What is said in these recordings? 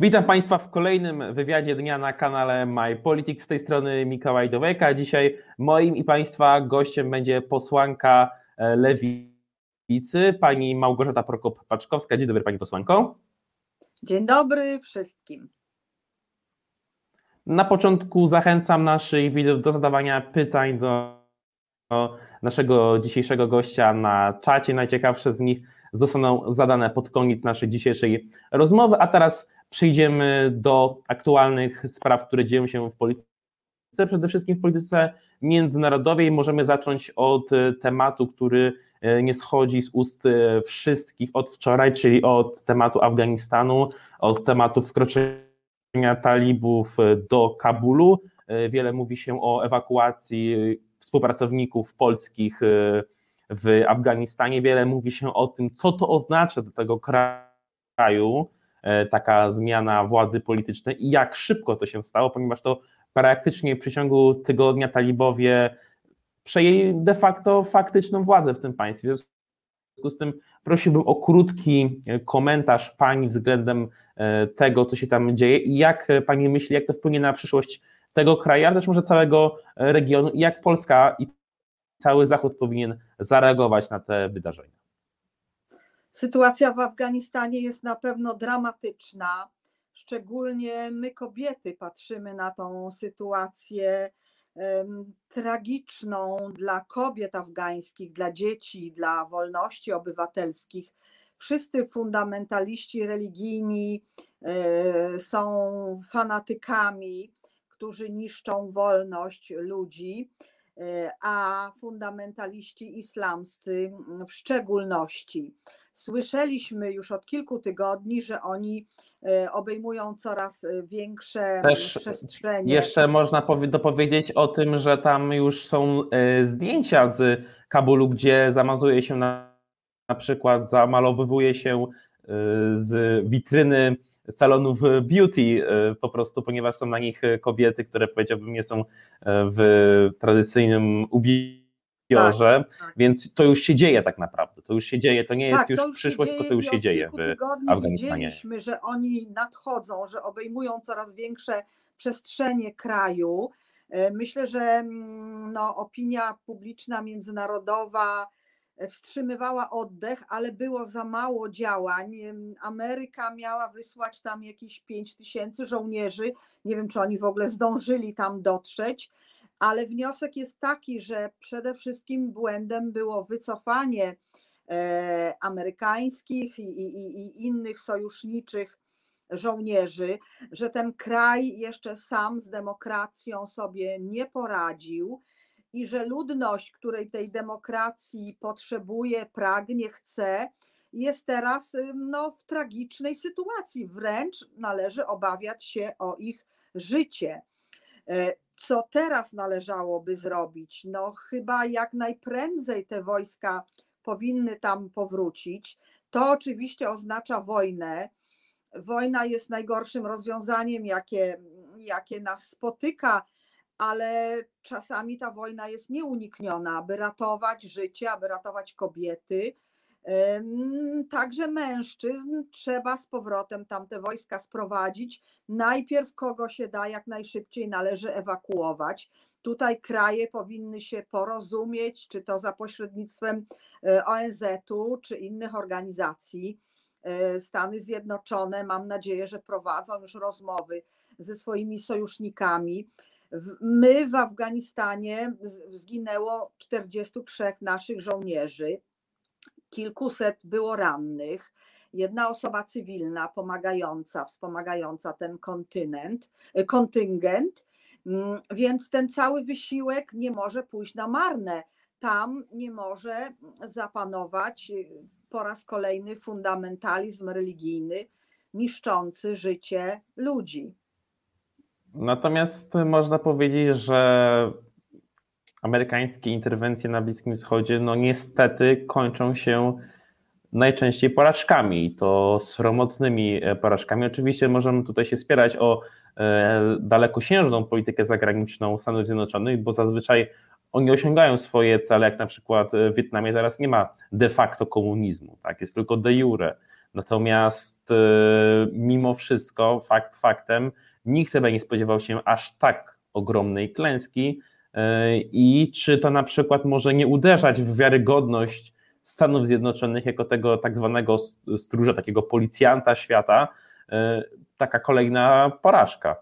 Witam Państwa w kolejnym wywiadzie dnia na kanale My Politics. Z tej strony Mikołaj Dowejka. Dzisiaj moim i Państwa gościem będzie posłanka e, Lewicy, pani Małgorzata Prokop-Paczkowska. Dzień dobry Pani posłanko. Dzień dobry wszystkim. Na początku zachęcam naszych widzów do zadawania pytań do naszego dzisiejszego gościa na czacie. Najciekawsze z nich zostaną zadane pod koniec naszej dzisiejszej rozmowy, a teraz przejdziemy do aktualnych spraw, które dzieją się w polityce, przede wszystkim w polityce międzynarodowej. Możemy zacząć od tematu, który e, nie schodzi z ust e, wszystkich od wczoraj, czyli od tematu Afganistanu, od tematu wkroczenia talibów do Kabulu. E, wiele mówi się o ewakuacji współpracowników polskich w Afganistanie. Wiele mówi się o tym, co to oznacza do tego kraju, e, taka zmiana władzy politycznej i jak szybko to się stało, ponieważ to praktycznie w przeciągu tygodnia talibowie przejęli de facto faktyczną władzę w tym państwie. W związku z tym prosiłbym o krótki komentarz Pani względem e, tego, co się tam dzieje i jak Pani myśli, jak to wpłynie na przyszłość tego kraju, ale też może całego regionu i jak Polska i cały Zachód powinien zareagować na te wydarzenia? Sytuacja w Afganistanie jest na pewno dramatyczna. Szczególnie my, kobiety, patrzymy na tą sytuację tragiczną dla kobiet afgańskich, dla dzieci, dla wolności obywatelskich. Wszyscy fundamentaliści religijni y, są fanatykami, którzy niszczą wolność ludzi a fundamentaliści islamscy w szczególności. Słyszeliśmy już od kilku tygodni, że oni e, obejmują coraz większe Też przestrzenie. Jeszcze można dopowiedzieć o tym, że tam już są e, zdjęcia z Kabulu, gdzie zamazuje się na, na przykład, zamalowywuje się e, z witryny salonów beauty e, po prostu, ponieważ są na nich kobiety, które powiedziałbym nie są e, w tradycyjnym ubiorze, tak, tak. więc to już się dzieje tak naprawdę, to już się dzieje, to nie jest tak, już, już przyszłość, tylko to już się dzieje w Afganistanie. Widzieliśmy, że oni nadchodzą, że obejmują coraz większe przestrzenie kraju. E, myślę, że mm, no, opinia publiczna międzynarodowa wstrzymywała oddech, ale było za mało działań. Ameryka miała wysłać tam jakieś 5 tysięcy żołnierzy. Nie wiem, czy oni w ogóle zdążyli tam dotrzeć, ale wniosek jest taki, że przede wszystkim błędem było wycofanie e, amerykańskich i, i, i innych sojuszniczych żołnierzy, że ten kraj jeszcze sam z demokracją sobie nie poradził i że ludność, której tej demokracji potrzebuje, pragnie, chce, jest teraz no, w tragicznej sytuacji. Wręcz należy obawiać się o ich życie. Co teraz należałoby zrobić? No, chyba jak najprędzej te wojska powinny tam powrócić. To oczywiście oznacza wojnę. Wojna jest najgorszym rozwiązaniem, jakie, jakie nas spotyka ale czasami ta wojna jest nieunikniona, aby ratować życie, aby ratować kobiety. Także mężczyzn trzeba z powrotem tamte wojska sprowadzić. Najpierw kogo się da, jak najszybciej należy ewakuować. Tutaj kraje powinny się porozumieć, czy to za pośrednictwem e, ONZ-u, czy innych organizacji. E, Stany Zjednoczone, mam nadzieję, że prowadzą już rozmowy ze swoimi sojusznikami My w Afganistanie zginęło 43 naszych żołnierzy, kilkuset było rannych, jedna osoba cywilna pomagająca, wspomagająca ten kontynent, e, kontyngent, mm, więc ten cały wysiłek nie może pójść na marne. Tam nie może zapanować e, po raz kolejny fundamentalizm religijny niszczący życie ludzi. Natomiast można powiedzieć, że amerykańskie interwencje na Bliskim Wschodzie, no niestety kończą się najczęściej porażkami, to sromotnymi e, porażkami. Oczywiście możemy tutaj się spierać o e, dalekosiężną politykę zagraniczną Stanów Zjednoczonych, bo zazwyczaj oni osiągają swoje cele, jak na przykład w Wietnamie teraz nie ma de facto komunizmu, tak, jest tylko de jure. Natomiast mimo wszystko, fakt faktem, nikt chyba nie spodziewał się aż tak ogromnej klęski i czy to na przykład może nie uderzać w wiarygodność Stanów Zjednoczonych jako tego tak zwanego stróża, takiego policjanta świata, taka kolejna porażka.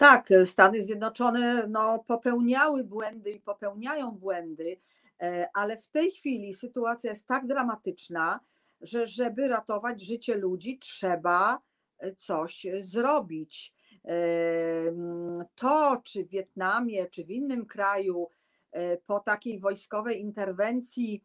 Tak, Stany Zjednoczone no, popełniały błędy i popełniają błędy, e, ale w tej chwili sytuacja jest tak dramatyczna, że żeby ratować życie ludzi, trzeba e, coś zrobić. E, to, czy w Wietnamie, czy w innym kraju po takiej wojskowej interwencji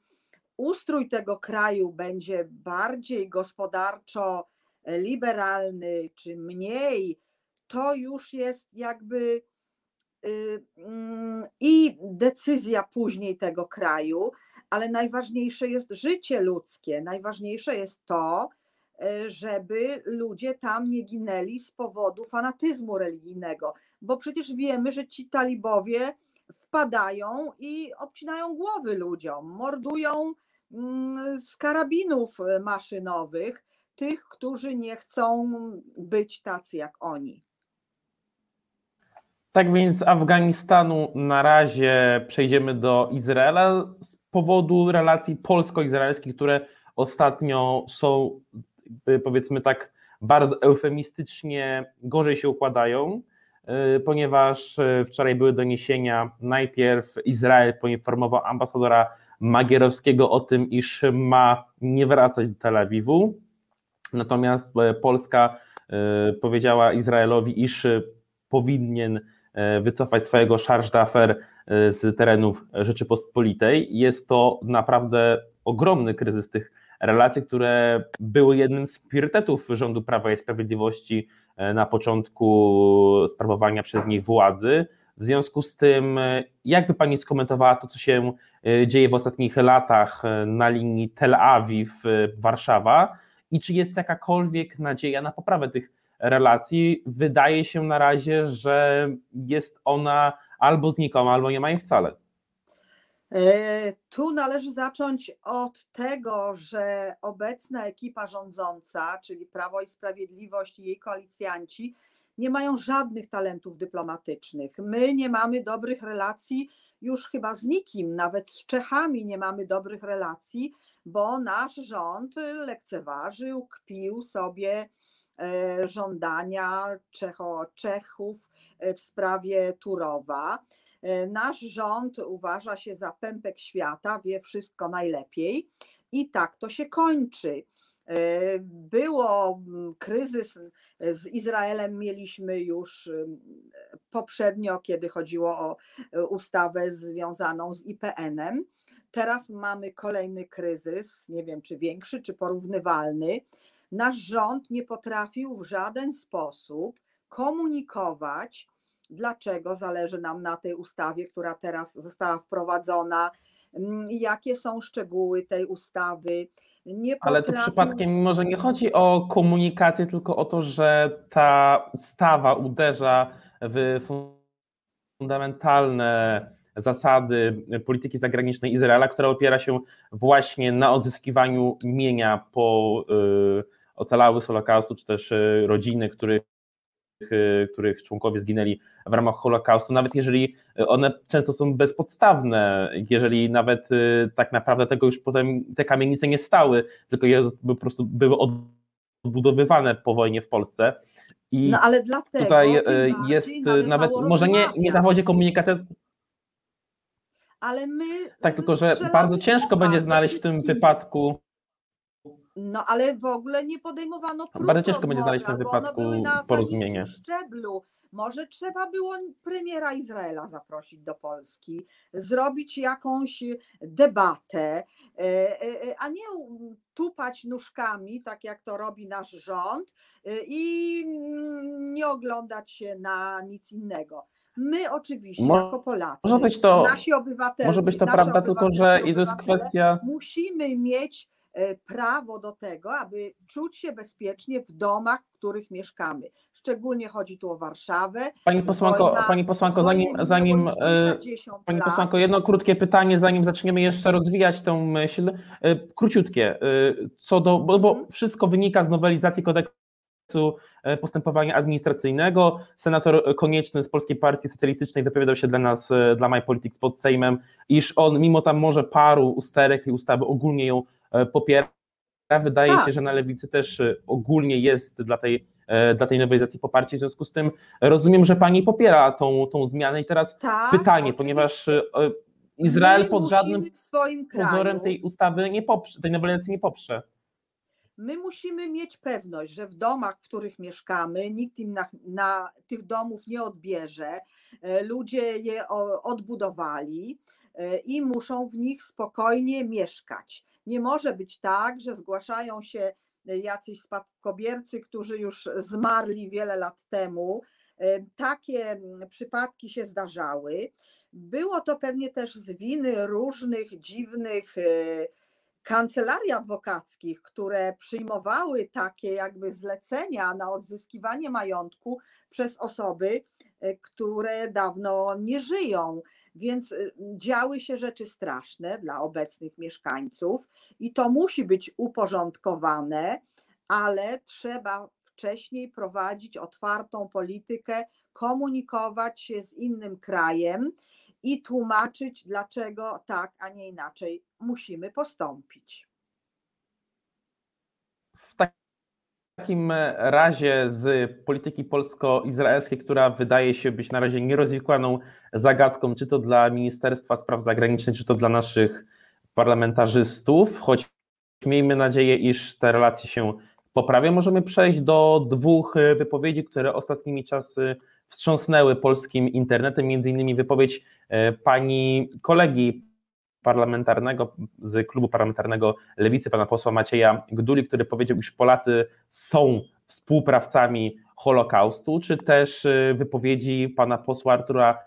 ustrój tego kraju będzie bardziej gospodarczo liberalny, czy mniej, to już jest jakby y, mm, i decyzja później tego kraju, ale najważniejsze jest życie ludzkie. Najważniejsze jest to, żeby ludzie tam nie ginęli z powodu fanatyzmu religijnego, bo przecież wiemy, że ci talibowie wpadają i obcinają głowy ludziom, mordują mm, z karabinów maszynowych tych, którzy nie chcą być tacy jak oni. Tak więc z Afganistanu na razie przejdziemy do Izraela z powodu relacji polsko-izraelskich, które ostatnio są, powiedzmy tak, bardzo eufemistycznie gorzej się układają, y, ponieważ y, wczoraj były doniesienia, najpierw Izrael poinformował ambasadora Magierowskiego o tym, iż ma nie wracać do Tel Awiwu, natomiast y, Polska powiedziała Izraelowi, iż powinien wycofać swojego charge d'affaires z terenów Rzeczypospolitej. Jest to naprawdę ogromny kryzys tych relacji, które były jednym z priorytetów rządu Prawa i Sprawiedliwości e, na początku sprawowania przez nich władzy. W związku z tym, jakby Pani skomentowała to, co się dzieje w ostatnich latach na linii Tel Awiw-Warszawa i czy jest jakakolwiek nadzieja na poprawę tych relacji, wydaje się na razie, że jest ona albo znikoma, albo nie ma jej wcale. E, tu należy zacząć od tego, że obecna ekipa rządząca, czyli Prawo i Sprawiedliwość i jej koalicjanci, nie mają żadnych talentów dyplomatycznych. My nie mamy dobrych relacji już chyba z nikim, nawet z Czechami nie mamy dobrych relacji, bo nasz rząd lekceważył, kpił sobie E, żądania Czecho, Czechów e, w sprawie Turowa. E, nasz rząd uważa się za pępek świata, wie wszystko najlepiej i tak to się kończy. Było kryzys z Izraelem, mieliśmy już poprzednio, kiedy chodziło o ustawę związaną z IPN-em. Teraz mamy kolejny kryzys, nie wiem czy większy, czy porównywalny nasz rząd nie potrafił w żaden sposób komunikować, dlaczego zależy nam na tej ustawie, która teraz została wprowadzona, mm, jakie są szczegóły tej ustawy. Nie Ale to przypadkiem może nie chodzi o komunikację, tylko o to, że ta ustawa uderza w fundamentalne zasady polityki zagranicznej Izraela, która opiera się właśnie na odzyskiwaniu mienia po y, ocalałych z Holokaustu, czy też y, rodziny, których których członkowie zginęli w ramach Holokaustu, nawet jeżeli one często są bezpodstawne, jeżeli nawet tak naprawdę tego już potem te kamienice nie stały, tylko je po prostu były odbudowywane po wojnie w Polsce. I no ale dlatego tutaj jest nawet, może nie, nie zawodzie komunikacja, ale my. Tak, tylko że bardzo ciężko będzie znaleźć w tym wypadku. No ale w ogóle nie podejmowano prób Bardzo ciężko będzie znaleźć w tym wypadku porozumienie. szczeblu. Może trzeba było premiera Izraela zaprosić do Polski, zrobić jakąś debatę, e, e, e, a nie tupać nóżkami, tak jak to robi nasz rząd, i nie oglądać się na nic innego. My oczywiście może jako Polacy, może być to, nasi obywatele, może być to prawda, tylko że i to jest kwestia. Musimy mieć prawo do tego, aby czuć się bezpiecznie w domach, w których mieszkamy. Szczególnie chodzi tu o Warszawę. Pani posłanko, Wojna- pani posłanko zanim, zanim e, Pani posłanko, jedno krótkie pytanie, zanim zaczniemy jeszcze rozwijać tę myśl. E, Króciutkie. e, Co do, bo, bo Mhm. wszystko wynika z nowelizacji kodeksu e, postępowania administracyjnego. Senator Konieczny z Polskiej Partii Socjalistycznej wypowiadał się dla nas, e, dla My Politics pod Sejmem, iż on mimo tam może paru usterek tej ustawy ogólnie ją e, popiera. Wydaje Tak. się, że na lewicy też e, ogólnie jest dla tej, e, dla tej nowelizacji poparcie. W związku z tym rozumiem, że pani popiera tą, tą zmianę. I teraz Tak, pytanie, oczywiście. ponieważ e, Izrael My pod żadnym pozorem tej ustawy nie poprze, tej nowelizacji nie poprze. My musimy mieć pewność, że w domach, w których mieszkamy, nikt im na, na tych domów nie odbierze. E, Ludzie je odbudowali e, i muszą w nich spokojnie mieszkać. Nie może być tak, że zgłaszają się e, jacyś spadkobiercy, którzy już zmarli wiele lat temu. E, Takie mm, przypadki się zdarzały. Było to pewnie też z winy różnych dziwnych e, kancelarii adwokackich, które przyjmowały takie jakby zlecenia na odzyskiwanie majątku przez osoby, które dawno nie żyją. Więc e, działy się rzeczy straszne dla obecnych mieszkańców i to musi być uporządkowane, ale trzeba wcześniej prowadzić otwartą politykę, komunikować się z innym krajem i tłumaczyć, dlaczego tak, a nie inaczej musimy postąpić. W takim razie z polityki polsko-izraelskiej, która wydaje się być na razie nierozwikłaną zagadką, czy to dla Ministerstwa Spraw Zagranicznych, czy to dla naszych parlamentarzystów, choć miejmy nadzieję, iż te relacje się poprawią, możemy przejść do dwóch wypowiedzi, które ostatnimi czasy wstrząsnęły polskim internetem, między innymi wypowiedź e, pani kolegi parlamentarnego z klubu parlamentarnego Lewicy, pana posła Macieja Gduli, który powiedział, iż Polacy są współprawcami Holokaustu, czy też e, wypowiedzi pana posła Artura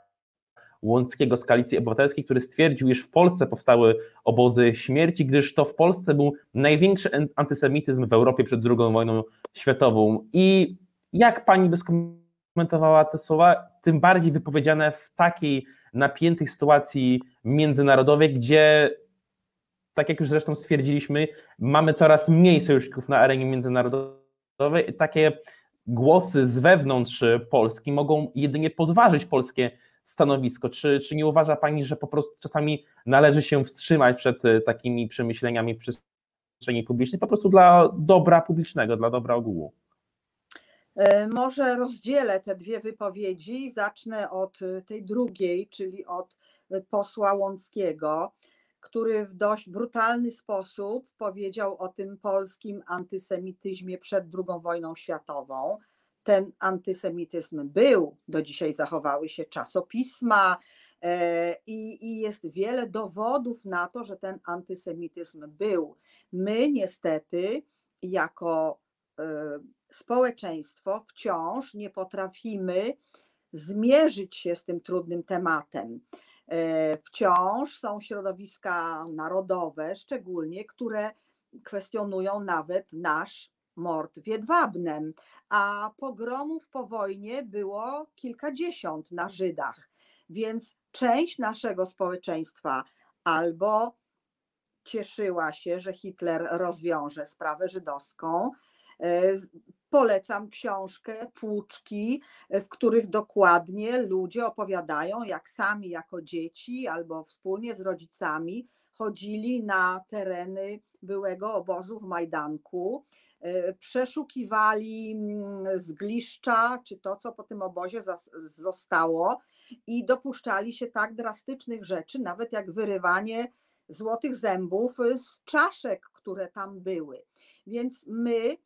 Łąckiego z Koalicji Obywatelskiej, który stwierdził, iż w Polsce powstały obozy śmierci, gdyż to w Polsce był największy antysemityzm w Europie przed II wojną światową. I jak pani by skomentowała te słowa, tym bardziej wypowiedziane w takiej napiętej sytuacji międzynarodowej, gdzie, tak jak już zresztą stwierdziliśmy, mamy coraz mniej sojuszników na arenie międzynarodowej. Takie głosy z wewnątrz Polski mogą jedynie podważyć polskie stanowisko. Czy, czy nie uważa Pani, że po prostu czasami należy się wstrzymać przed takimi przemyśleniami w przestrzeni publicznej, po prostu dla dobra publicznego, dla dobra ogółu? Może rozdzielę te dwie wypowiedzi zacznę od tej drugiej, czyli od posła Łąckiego, który w dość brutalny sposób powiedział o tym polskim antysemityzmie przed II wojną światową. Ten antysemityzm był, do dzisiaj zachowały się czasopisma i, i jest wiele dowodów na to, że ten antysemityzm był. My niestety jako społeczeństwo wciąż nie potrafimy zmierzyć się z tym trudnym tematem. Wciąż są środowiska narodowe, szczególnie, które kwestionują nawet nasz mord w Jedwabnem, a pogromów po wojnie było kilkadziesiąt na Żydach, więc część naszego społeczeństwa albo cieszyła się, że Hitler rozwiąże sprawę żydowską, Polecam książkę Płuczki, w których dokładnie ludzie opowiadają, jak sami jako dzieci albo wspólnie z rodzicami chodzili na tereny byłego obozu w Majdanku, przeszukiwali zgliszcza, czy to, co po tym obozie zostało, i dopuszczali się tak drastycznych rzeczy, nawet jak wyrywanie złotych zębów z czaszek, które tam były. Więc my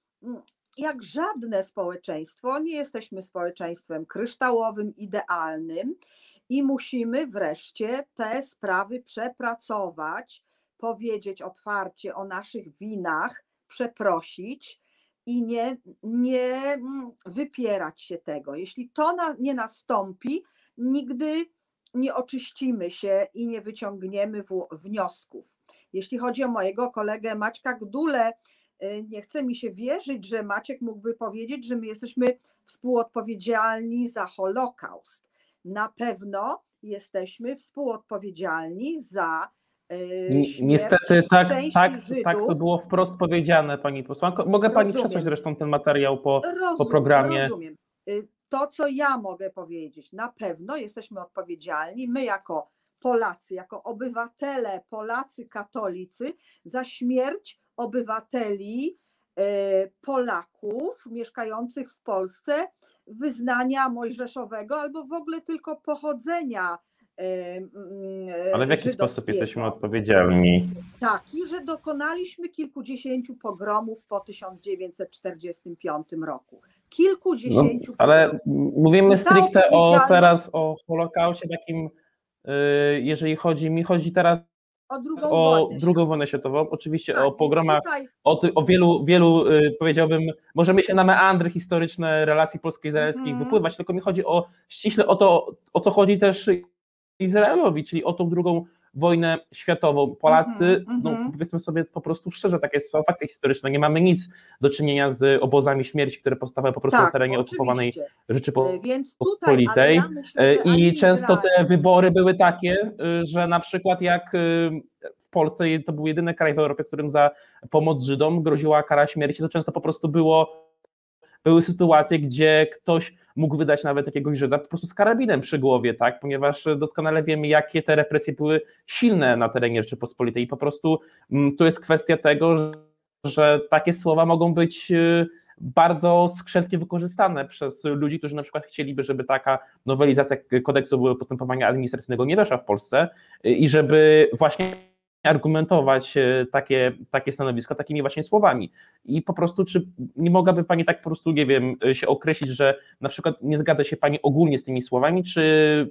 jak żadne społeczeństwo, nie jesteśmy społeczeństwem kryształowym, idealnym i musimy wreszcie te sprawy przepracować, powiedzieć otwarcie o naszych winach, przeprosić i nie, nie wypierać się tego. Jeśli to na, nie nastąpi, nigdy nie oczyścimy się i nie wyciągniemy wniosków. Jeśli chodzi o mojego kolegę Maćka Gdulę, y, nie chce mi się wierzyć, że Maciek mógłby powiedzieć, że my jesteśmy współodpowiedzialni za Holokaust. Na pewno jesteśmy współodpowiedzialni za Niestety tak, tak, tak to było wprost powiedziane, pani posłanko. Mogę rozumiem. pani przesłać zresztą ten materiał po, rozumiem, po programie. Rozumiem. Y, to, co ja mogę powiedzieć, na pewno jesteśmy odpowiedzialni, my jako Polacy, jako obywatele, Polacy katolicy, za śmierć obywateli y, Polaków mieszkających w Polsce wyznania mojżeszowego albo w ogóle tylko pochodzenia ale w jaki sposób jesteśmy odpowiedzialni? Taki, że dokonaliśmy kilkudziesięciu pogromów po 1945 roku. Kilkudziesięciu. No, ale mówimy stricte o teraz o Holokauście takim, y, jeżeli chodzi, mi chodzi teraz o drugą, o wojnę. drugą wojnę światową, oczywiście tak, o pogromach, tutaj... o, ty, o, wielu, wielu y, powiedziałbym, możemy się na meandry historyczne relacji polsko-izraelskich mm. wypływać, tylko mi chodzi o ściśle o to, o co chodzi też Izraelowi, czyli o tą drugą wojnę światową. Polacy, mm -hmm, no mhm. powiedzmy sobie po prostu szczerze, takie są fakty historyczne, nie mamy nic do czynienia z obozami śmierci, które powstawały po prostu tak, na terenie oczywiście. okupowanej Rzeczypospolitej. Ja myślę, I często Izrael... te wybory były takie, y, że na przykład jak y, w Polsce to był jedyny kraj w Europie, którym za pomoc Żydom groziła kara śmierci, to często po prostu było były sytuacje, gdzie ktoś mógł wydać nawet jakiegoś Żyda po prostu z karabinem przy głowie, tak? ponieważ doskonale wiemy, jakie te represje były silne na terenie Rzeczypospolitej i po prostu mm, to jest kwestia tego, że takie słowa mogą być y, bardzo skrzętnie wykorzystane przez ludzi, którzy na przykład chcieliby, żeby taka nowelizacja kodeksu postępowania administracyjnego nie weszła w Polsce y, i żeby właśnie argumentować e, takie, takie stanowisko takimi właśnie słowami. I po prostu, czy nie mogłaby Pani tak po prostu, nie wiem, e, się określić, że na przykład nie zgadza się Pani ogólnie z tymi słowami, czy.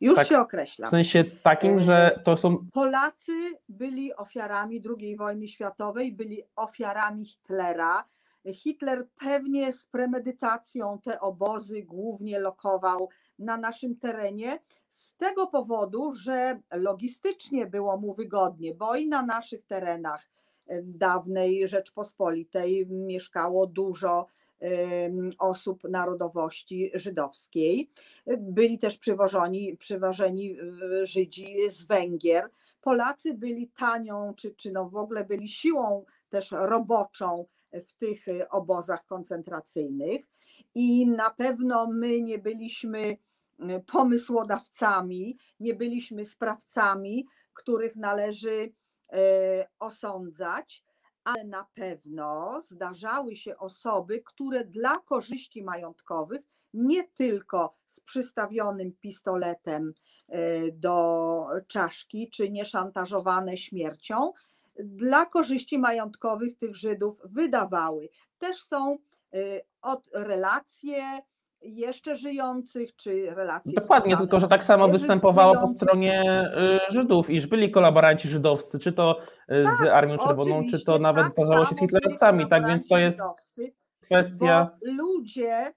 Już tak, się określam. W sensie takim, że to są. Polacy byli ofiarami II wojny światowej, byli ofiarami Hitlera. Hitler pewnie z premedytacją te obozy głównie lokował na naszym terenie z tego powodu, że logistycznie było mu wygodnie, bo i na naszych terenach e, dawnej Rzeczpospolitej mieszkało dużo osób narodowości żydowskiej. Byli też przywożeni, przywożeni Żydzi z Węgier. Polacy byli tanią, czy, czy no w ogóle byli siłą też roboczą w tych obozach koncentracyjnych i na pewno my nie byliśmy y, pomysłodawcami, nie byliśmy sprawcami, których należy y, osądzać, ale na pewno zdarzały się osoby, które dla korzyści majątkowych, nie tylko z przystawionym pistoletem y, do czaszki, czy nieszantażowane śmiercią, dla korzyści majątkowych tych Żydów wydawały. Też są Y, od relacje jeszcze żyjących, czy relacje. Dokładnie, tylko że tak samo występowało po stronie y, Żydów, iż byli kolaboranci żydowscy, czy to y, z tak, Armią Czerwoną, czy to nawet tak zdarzało się z hitlerowcami. Tak więc to jest kwestia. ludzie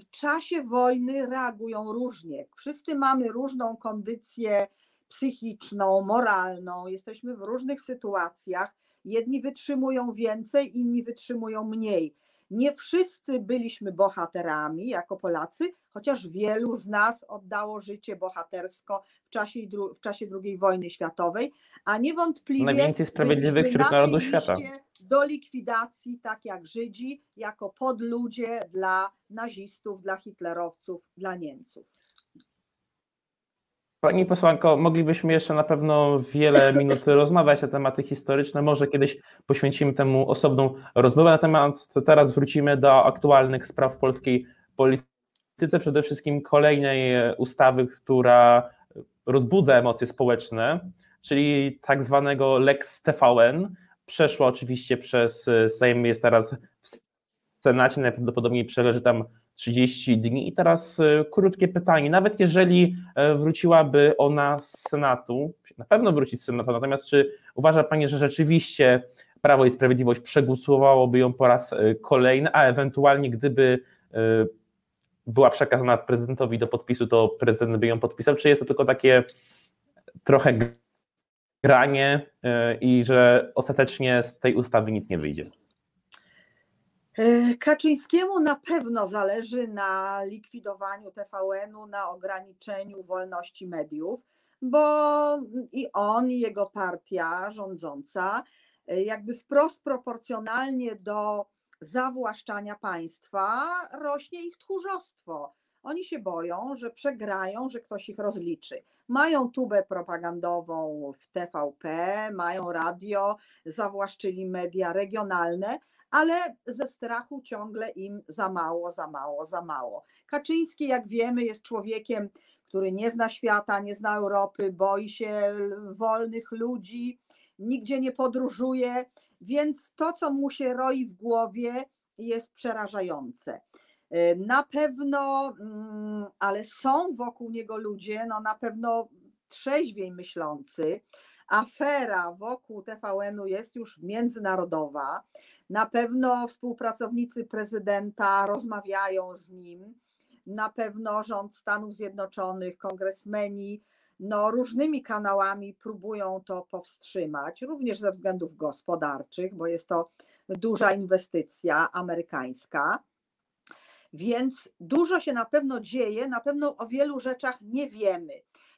w czasie wojny reagują różnie. Wszyscy mamy różną kondycję psychiczną, moralną, jesteśmy w różnych sytuacjach. Jedni wytrzymują więcej, inni wytrzymują mniej. Nie wszyscy byliśmy bohaterami jako Polacy, chociaż wielu z nas oddało życie bohatersko w czasie, w czasie II wojny światowej, a niewątpliwie najwięcej sprawiedliwych wśród narodów świata. Do likwidacji, tak jak Żydzi, jako podludzie dla nazistów, dla hitlerowców, dla Niemców. Pani posłanko, moglibyśmy jeszcze na pewno wiele minut rozmawiać na tematy historyczne. Może kiedyś poświęcimy temu osobną rozmowę. Natomiast teraz wrócimy do aktualnych spraw polskiej polityce. Przede wszystkim kolejnej ustawy, która rozbudza emocje społeczne, czyli tak zwanego Lex TVN. Przeszła oczywiście przez Sejm, jest teraz w Senacie, najprawdopodobniej przeleży tam 30 dni. I teraz e, krótkie pytanie. Nawet jeżeli e, wróciłaby ona z Senatu, na pewno wróci z Senatu, natomiast czy uważa Pani, że rzeczywiście Prawo i Sprawiedliwość przegłosowałoby ją po raz e, kolejny, a ewentualnie gdyby była przekazana prezydentowi do podpisu, to prezydent by ją podpisał? Czy jest to tylko takie trochę granie i że ostatecznie z tej ustawy nic nie wyjdzie? Kaczyńskiemu na pewno zależy na likwidowaniu TVN-u, na ograniczeniu wolności mediów, bo i on, i jego partia rządząca, jakby wprost proporcjonalnie do zawłaszczania państwa rośnie ich tchórzostwo. Oni się boją, że przegrają, że ktoś ich rozliczy. Mają tubę propagandową w TVP, mają radio, zawłaszczyli media regionalne, ale ze strachu ciągle im za mało, za mało, za mało. Kaczyński, jak wiemy, jest człowiekiem, który nie zna świata, nie zna Europy, boi się wolnych ludzi, nigdzie nie podróżuje, więc to, co mu się roi w głowie, jest przerażające. Na pewno, mm, ale są wokół niego ludzie, no na pewno trzeźwiej myślący. Afera wokół TVN-u jest już międzynarodowa. Na pewno współpracownicy prezydenta rozmawiają z nim. Na pewno rząd Stanów Zjednoczonych, kongresmeni, no, różnymi kanałami próbują to powstrzymać, również ze względów gospodarczych, bo jest to duża inwestycja amerykańska. Więc dużo się na pewno dzieje, na pewno o wielu rzeczach nie wiemy.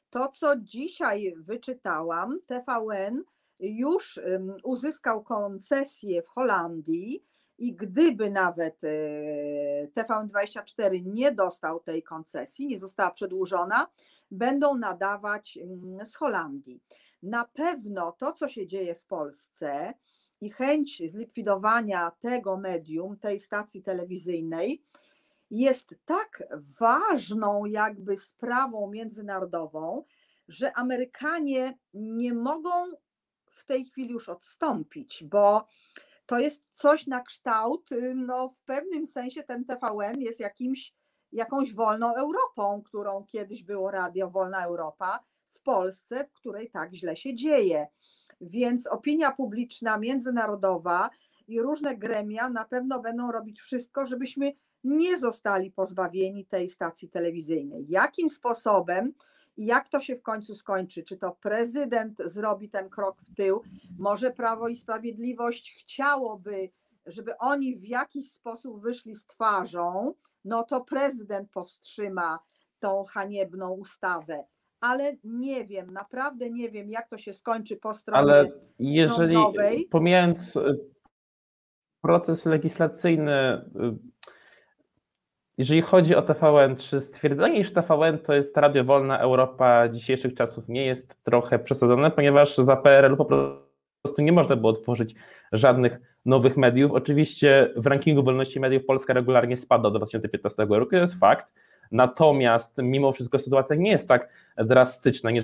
To, co dzisiaj wyczytałam, TVN już uzyskał koncesję w Holandii i gdyby nawet e, TVN24 nie dostał tej koncesji, nie została przedłużona, będą nadawać z Holandii. Na pewno to, co się dzieje w Polsce i chęć zlikwidowania tego medium, tej stacji telewizyjnej, jest tak ważną jakby sprawą międzynarodową, że Amerykanie nie mogą w tej chwili już odstąpić, bo to jest coś na kształt, no w pewnym sensie ten TVN jest jakimś, jakąś wolną Europą, którą kiedyś było Radio Wolna Europa w Polsce, w której tak źle się dzieje. Więc opinia publiczna międzynarodowa i różne gremia na pewno będą robić wszystko, żebyśmy nie zostali pozbawieni tej stacji telewizyjnej. Jakim sposobem i jak to się w końcu skończy? Czy to prezydent zrobi ten krok w tył? Może Prawo i Sprawiedliwość chciałoby, żeby oni w jakiś sposób wyszli z twarzą, no to prezydent powstrzyma tą haniebną ustawę. Ale nie wiem, naprawdę nie wiem, jak to się skończy po stronie Ale jeżeli, rządowej. Pomijając y, proces legislacyjny, y, jeżeli chodzi o TVN, czy stwierdzenie, iż TVN to jest radio wolna Europa dzisiejszych czasów nie jest trochę przesadzone, ponieważ za PRL po prostu nie można było tworzyć żadnych nowych mediów. Oczywiście w rankingu wolności mediów Polska regularnie spada od 2015 roku, to jest fakt. Natomiast mimo wszystko sytuacja nie jest tak drastyczna. Nie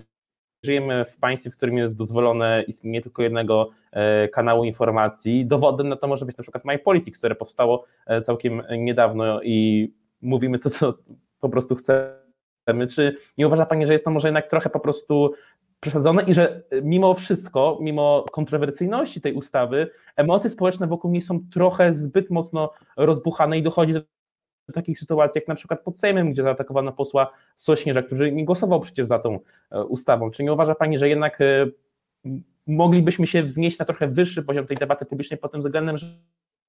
żyjemy w państwie, w którym jest dozwolone istnienie tylko jednego e, kanału informacji. Dowodem na to może być na przykład MyPolitics, które powstało e, całkiem niedawno i mówimy to, co po prostu chcemy. Czy nie uważa Pani, że jest to może jednak trochę po prostu przesadzone i że mimo wszystko, mimo kontrowersyjności tej ustawy, emocje społeczne wokół niej są trochę zbyt mocno rozbuchane i dochodzi do takich sytuacji, jak na przykład pod Sejmem, gdzie zaatakowano posła Sośnierza, który nie głosował przecież za tą e, ustawą. Czy nie uważa Pani, że jednak e, moglibyśmy się wznieść na trochę wyższy poziom tej debaty publicznej pod tym względem, że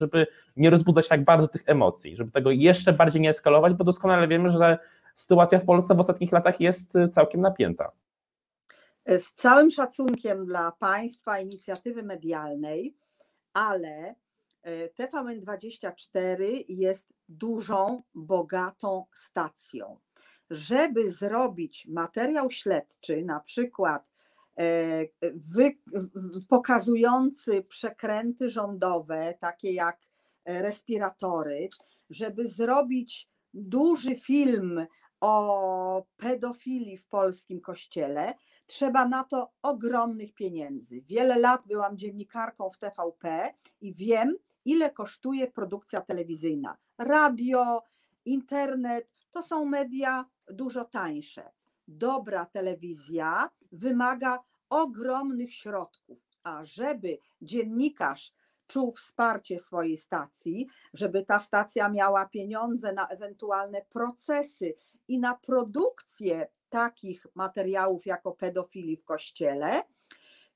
żeby nie rozbudzać tak bardzo tych emocji, żeby tego jeszcze bardziej nie eskalować, bo doskonale wiemy, że sytuacja w Polsce w ostatnich latach jest y, całkiem napięta. Z całym szacunkiem dla państwa inicjatywy medialnej, ale y, TVN24 jest dużą, bogatą stacją. Żeby zrobić materiał śledczy, na przykład wy, pokazujący przekręty rządowe, takie jak e, respiratory, żeby zrobić duży film o pedofilii w polskim kościele, trzeba na to ogromnych pieniędzy. Wiele lat byłam dziennikarką w TVP i wiem, ile kosztuje produkcja telewizyjna. Radio, internet to są media dużo tańsze dobra telewizja wymaga ogromnych środków, a żeby dziennikarz czuł wsparcie swojej stacji, żeby ta stacja miała pieniądze na ewentualne procesy i na produkcję takich materiałów jako pedofili w kościele,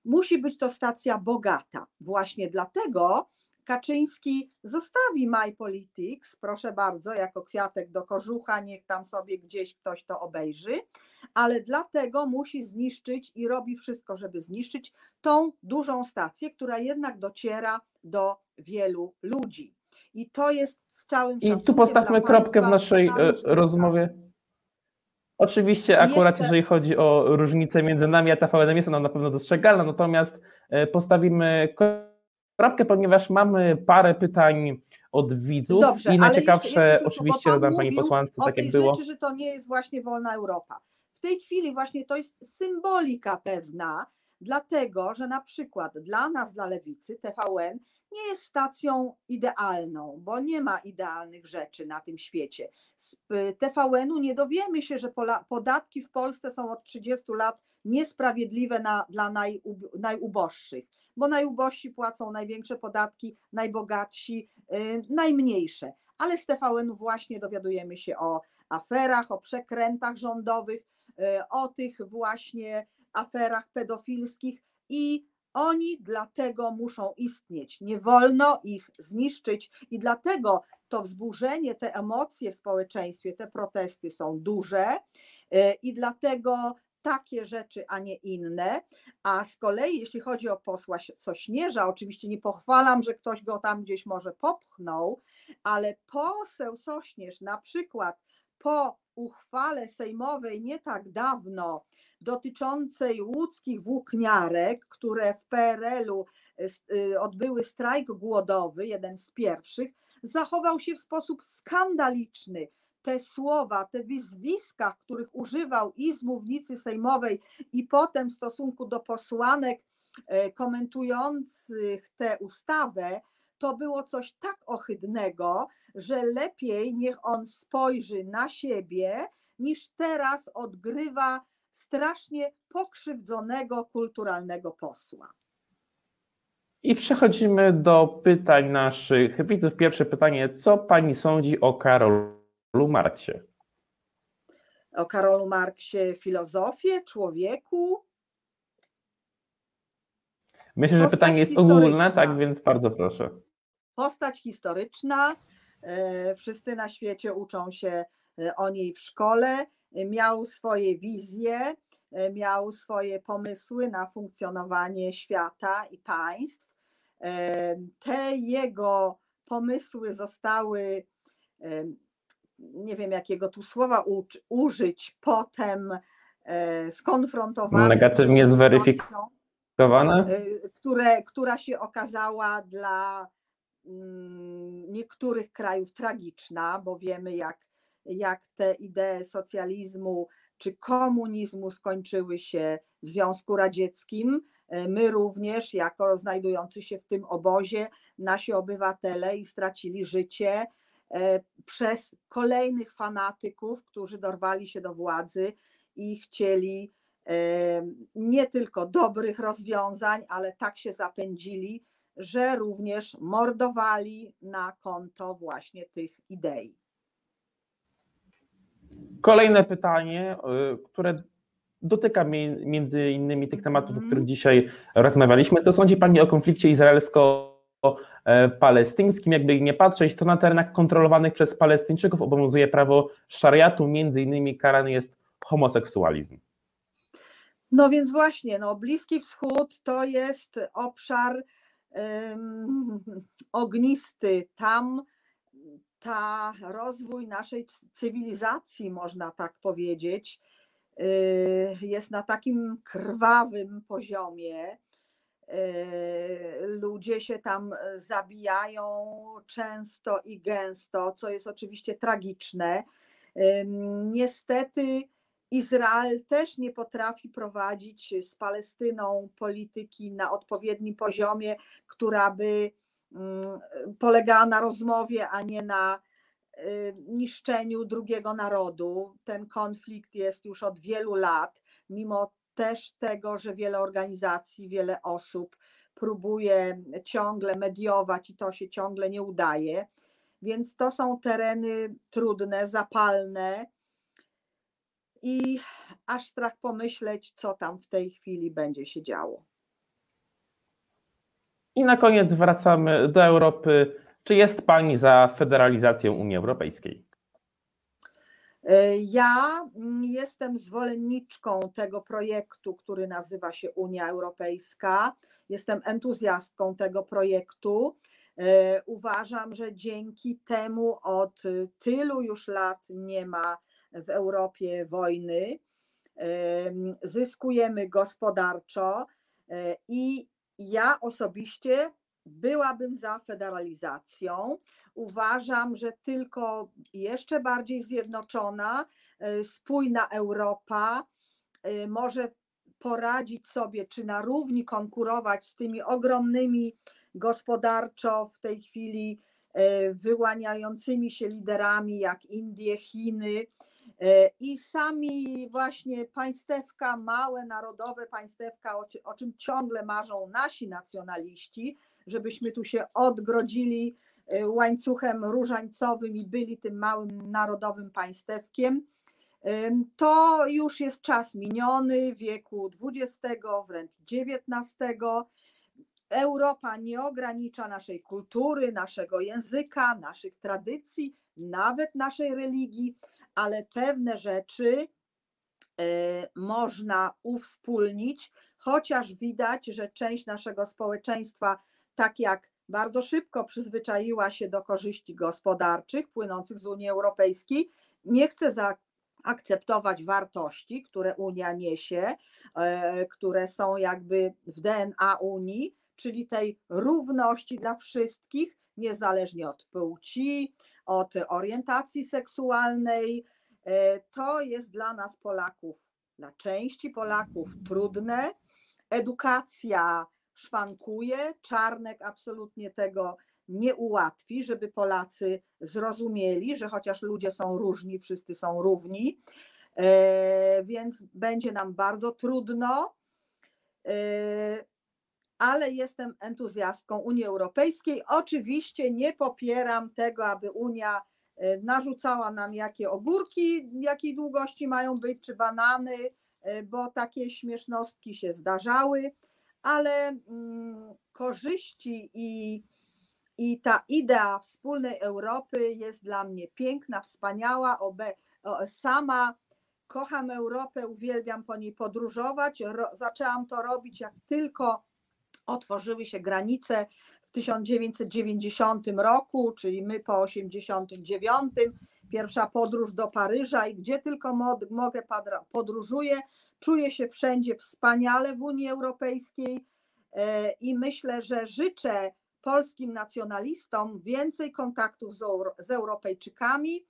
musi być to stacja bogata. Właśnie dlatego Kaczyński zostawi My Politics, proszę bardzo, jako kwiatek do kożucha, niech tam sobie gdzieś ktoś to obejrzy, ale dlatego musi zniszczyć i robi wszystko, żeby zniszczyć tą dużą stację, która jednak dociera do wielu ludzi. I to jest z całym I tu postawmy kropkę w naszej e, rozmowie. Oczywiście akurat jeszcze... jeżeli chodzi o różnicę między nami a TVN, jest ona na pewno dostrzegalna, natomiast e, postawimy kropkę, ponieważ mamy parę pytań od widzów Dobrze, i najciekawsze jeszcze, jeszcze oczywiście zadam pani posłance, tak jak było. rzeczy, że to nie jest właśnie wolna Europa. W tej chwili właśnie to jest symbolika pewna, dlatego, że na przykład dla nas, dla lewicy, TVN nie jest stacją idealną, bo nie ma idealnych rzeczy na tym świecie. Z TVN-u nie dowiemy się, że podatki w Polsce są od 30 lat niesprawiedliwe na, dla najuboższych, bo najubożsi płacą największe podatki, najbogatsi yy, najmniejsze. Ale z TVN-u właśnie dowiadujemy się o aferach, o przekrętach rządowych, o tych właśnie aferach pedofilskich i oni dlatego muszą istnieć. Nie wolno ich zniszczyć i dlatego to wzburzenie, te emocje w społeczeństwie, te protesty są duże y, i dlatego takie rzeczy, a nie inne. A z kolei, jeśli chodzi o posła Sośnierza, oczywiście nie pochwalam, że ktoś go tam gdzieś może popchnął, ale poseł Sośnierz na przykład po uchwale sejmowej nie tak dawno dotyczącej łódzkich włókniarek, które w PRL-u y, odbyły strajk głodowy, jeden z pierwszych, zachował się w sposób skandaliczny. Te słowa, te wyzwiska, których używał i z mównicy sejmowej, i potem w stosunku do posłanek e, komentujących tę ustawę, to było coś tak ohydnego, że lepiej niech on spojrzy na siebie, niż teraz odgrywa strasznie pokrzywdzonego kulturalnego posła. I przechodzimy do pytań naszych widzów. Pierwsze pytanie: co pani sądzi o Karolu Marksie? O Karolu Marksie filozofię, człowieku? Myślę, że pytanie jest ogólne, tak więc bardzo proszę. Postać historyczna. E, wszyscy na świecie uczą się e, o niej w szkole miał swoje wizje, e, miał swoje pomysły na funkcjonowanie świata i państw. Te jego pomysły zostały, nie wiem jakiego tu słowa użyć, potem skonfrontowane. Negatywnie zweryfikowane? Które, która się okazała dla niektórych krajów tragiczna, bo wiemy, jak jak te idee socjalizmu czy komunizmu skończyły się w Związku Radzieckim. E, my również, jako znajdujący się w tym obozie, nasi obywatele i stracili życie e, przez kolejnych fanatyków, którzy dorwali się do władzy i chcieli e, nie tylko dobrych rozwiązań, ale tak się zapędzili, że również mordowali na konto właśnie tych idei. Kolejne pytanie, y, które dotyka między innymi tych tematów, o których mhm. dzisiaj rozmawialiśmy. Co sądzi Pani o konflikcie izraelsko-palestyńskim? Jakby nie patrzeć, to na terenach kontrolowanych przez Palestyńczyków obowiązuje prawo szariatu, między innymi karany jest homoseksualizm. No więc właśnie, no Bliski Wschód to jest obszar ognisty. Tam ta rozwój naszej cywilizacji, można tak powiedzieć, y, jest na takim krwawym poziomie. Y, ludzie się tam zabijają często i gęsto, co jest oczywiście tragiczne. Niestety Izrael też nie potrafi prowadzić z Palestyną polityki na odpowiednim poziomie, która by Mm, polegała na rozmowie, a nie na y, niszczeniu drugiego narodu. Ten konflikt jest już od wielu lat, mimo też tego, że wiele organizacji, wiele osób próbuje ciągle mediować i to się ciągle nie udaje. Więc to są tereny trudne, zapalne i aż strach pomyśleć, co tam w tej chwili będzie się działo. I na koniec wracamy do Europy. Czy jest Pani za federalizacją Unii Europejskiej? E, ja mm, jestem zwolenniczką tego projektu, który nazywa się Unia Europejska. Jestem entuzjastką tego projektu. E, uważam, że dzięki temu od tylu już lat nie ma w Europie wojny. E, zyskujemy gospodarczo i ja osobiście byłabym za federalizacją. Uważam, że tylko jeszcze bardziej zjednoczona, e, spójna Europa e, może poradzić sobie, czy na równi konkurować z tymi ogromnymi gospodarczo w tej chwili e, wyłaniającymi się liderami jak Indie, Chiny i sami właśnie państewka, małe narodowe państewka, o czym ciągle marzą nasi nacjonaliści, żebyśmy tu się odgrodzili e, łańcuchem różańcowym i byli tym małym narodowym państewkiem. To już jest czas miniony wieku XX, wręcz XIX. Europa nie ogranicza naszej kultury, naszego języka, naszych tradycji, nawet naszej religii, ale pewne rzeczy e, można uwspólnić, chociaż widać, że część naszego społeczeństwa tak jak bardzo szybko przyzwyczaiła się do korzyści gospodarczych płynących z Unii Europejskiej, nie chce zaakceptować wartości, które Unia niesie, e, które są jakby w DNA Unii, czyli tej równości dla wszystkich, niezależnie od płci, od orientacji seksualnej. E, to jest dla nas Polaków, dla części Polaków trudne. Edukacja szwankuje. Czarnek absolutnie tego nie ułatwi, żeby Polacy zrozumieli, że chociaż ludzie są różni, wszyscy są równi, e, więc będzie nam bardzo trudno. E, ale jestem entuzjastką Unii Europejskiej. Oczywiście nie popieram tego, aby Unia e, narzucała nam, jakie ogórki, jakiej długości mają być, czy banany, bo takie śmiesznostki się zdarzały ale mm, korzyści i, i ta idea wspólnej Europy jest dla mnie piękna, wspaniała. Obe, sama kocham Europę, uwielbiam po niej podróżować. Ro, zaczęłam to robić, jak tylko otworzyły się granice w 1990 roku, czyli my po 1989. Pierwsza podróż do Paryża i gdzie tylko mogę podróżuję. Czuję się wszędzie wspaniale w Unii Europejskiej e, i myślę, że życzę polskim nacjonalistom więcej kontaktów z, z Europejczykami,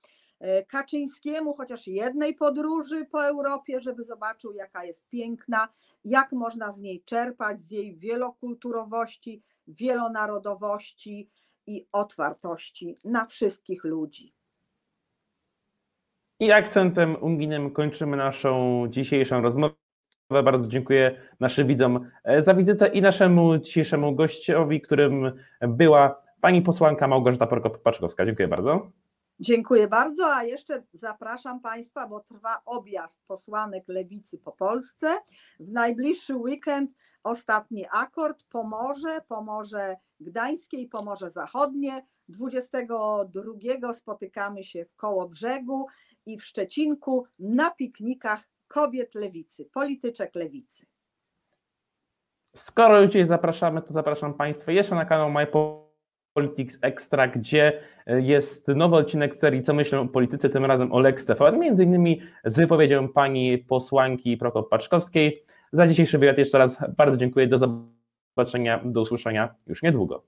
Kaczyńskiemu chociaż jednej podróży po Europie, żeby zobaczył, jaka jest piękna, jak można z niej czerpać, z jej wielokulturowości, wielonarodowości i otwartości na wszystkich ludzi. I akcentem unijnym kończymy naszą dzisiejszą rozmowę. Bardzo dziękuję naszym widzom e, za wizytę i naszemu dzisiejszemu gościowi, którym była pani posłanka Małgorzata Prokop-Paczkowska. Dziękuję bardzo. Dziękuję bardzo, a jeszcze zapraszam Państwa, bo trwa objazd posłanek lewicy po Polsce. W najbliższy weekend ostatni akord Pomorze, Pomorze Gdańskie i Pomorze Zachodnie. 22 spotykamy się w Kołobrzegu i w Szczecinku na piknikach kobiet lewicy, polityczek lewicy. Skoro już zapraszamy, to zapraszam Państwa jeszcze na kanał My Politics Extra, gdzie jest nowy odcinek serii Co myślę o polityce, tym razem o Lex TVN, między innymi z wypowiedzią pani posłanki Prokop-Paczkowskiej. Za dzisiejszy wywiad jeszcze raz bardzo dziękuję, do zobaczenia, do usłyszenia już niedługo.